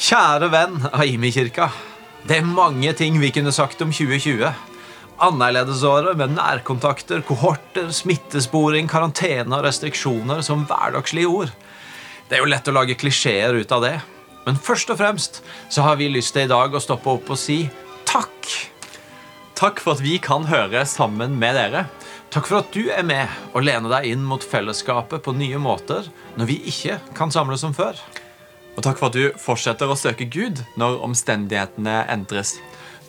Kjære venn av Imi-kirka. Det er mange ting vi kunne sagt om 2020. Annerledesåret med nærkontakter, kohorter, smittesporing, karantene og restriksjoner som hverdagslige ord. Det er jo lett å lage klisjeer ut av det. Men først og fremst så har vi lyst til i dag å stoppe opp og si takk. Takk for at vi kan høre sammen med dere. Takk for at du er med og lener deg inn mot fellesskapet på nye måter når vi ikke kan samles som før. Og takk for at du fortsetter å søke Gud når omstendighetene endres.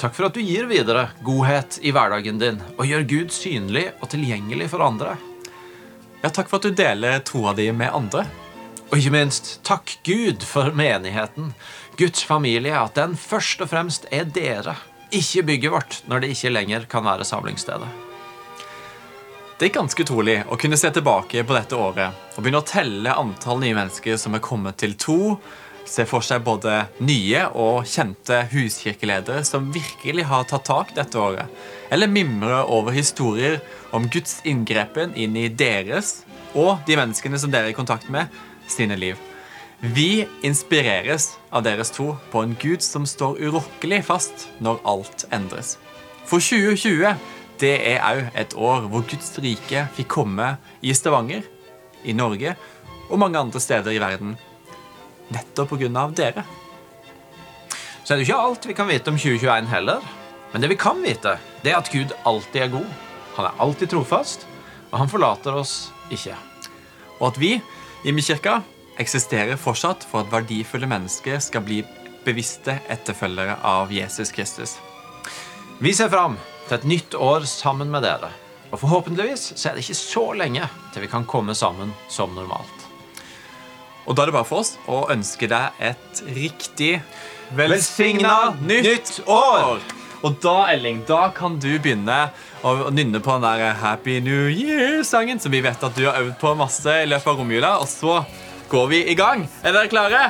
Takk for at du gir videre godhet i hverdagen din og gjør Gud synlig og tilgjengelig for andre. Ja, takk for at du deler troa di med andre. Og ikke minst, takk Gud for menigheten, Guds familie, at den først og fremst er dere, ikke bygget vårt, når det ikke lenger kan være samlingsstedet. Det er ganske utrolig å kunne se tilbake på dette året og begynne å telle antall nye mennesker som er kommet til tro, se for seg både nye og kjente huskirkeledere som virkelig har tatt tak dette året, eller mimre over historier om Guds inngrepen inn i deres og de menneskene som dere er i kontakt med, sine liv. Vi inspireres av deres tro på en Gud som står urokkelig fast når alt endres. For 2020 det er òg et år hvor Guds rike fikk komme i Stavanger, i Norge og mange andre steder i verden. Nettopp pga. dere. Så er det ikke alt vi kan vite om 2021 heller. Men det vi kan vite, det er at Gud alltid er god. Han er alltid trofast, og han forlater oss ikke. Og at vi i Mykirka eksisterer fortsatt for at verdifulle mennesker skal bli bevisste etterfølgere av Jesus Kristus. Vi ser fram til et nytt år sammen med dere. Og forhåpentligvis så er det ikke så lenge til vi kan komme sammen som normalt. Og da er det bare for oss å ønske deg et riktig velsigna nytt år! Og da, Elling, da kan du begynne å nynne på den der Happy New Year-sangen som vi vet at du har øvd på masse i løpet av romjula. Og så går vi i gang. Er dere klare?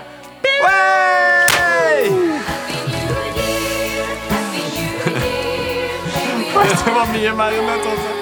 Det var mye mer enn det. Også.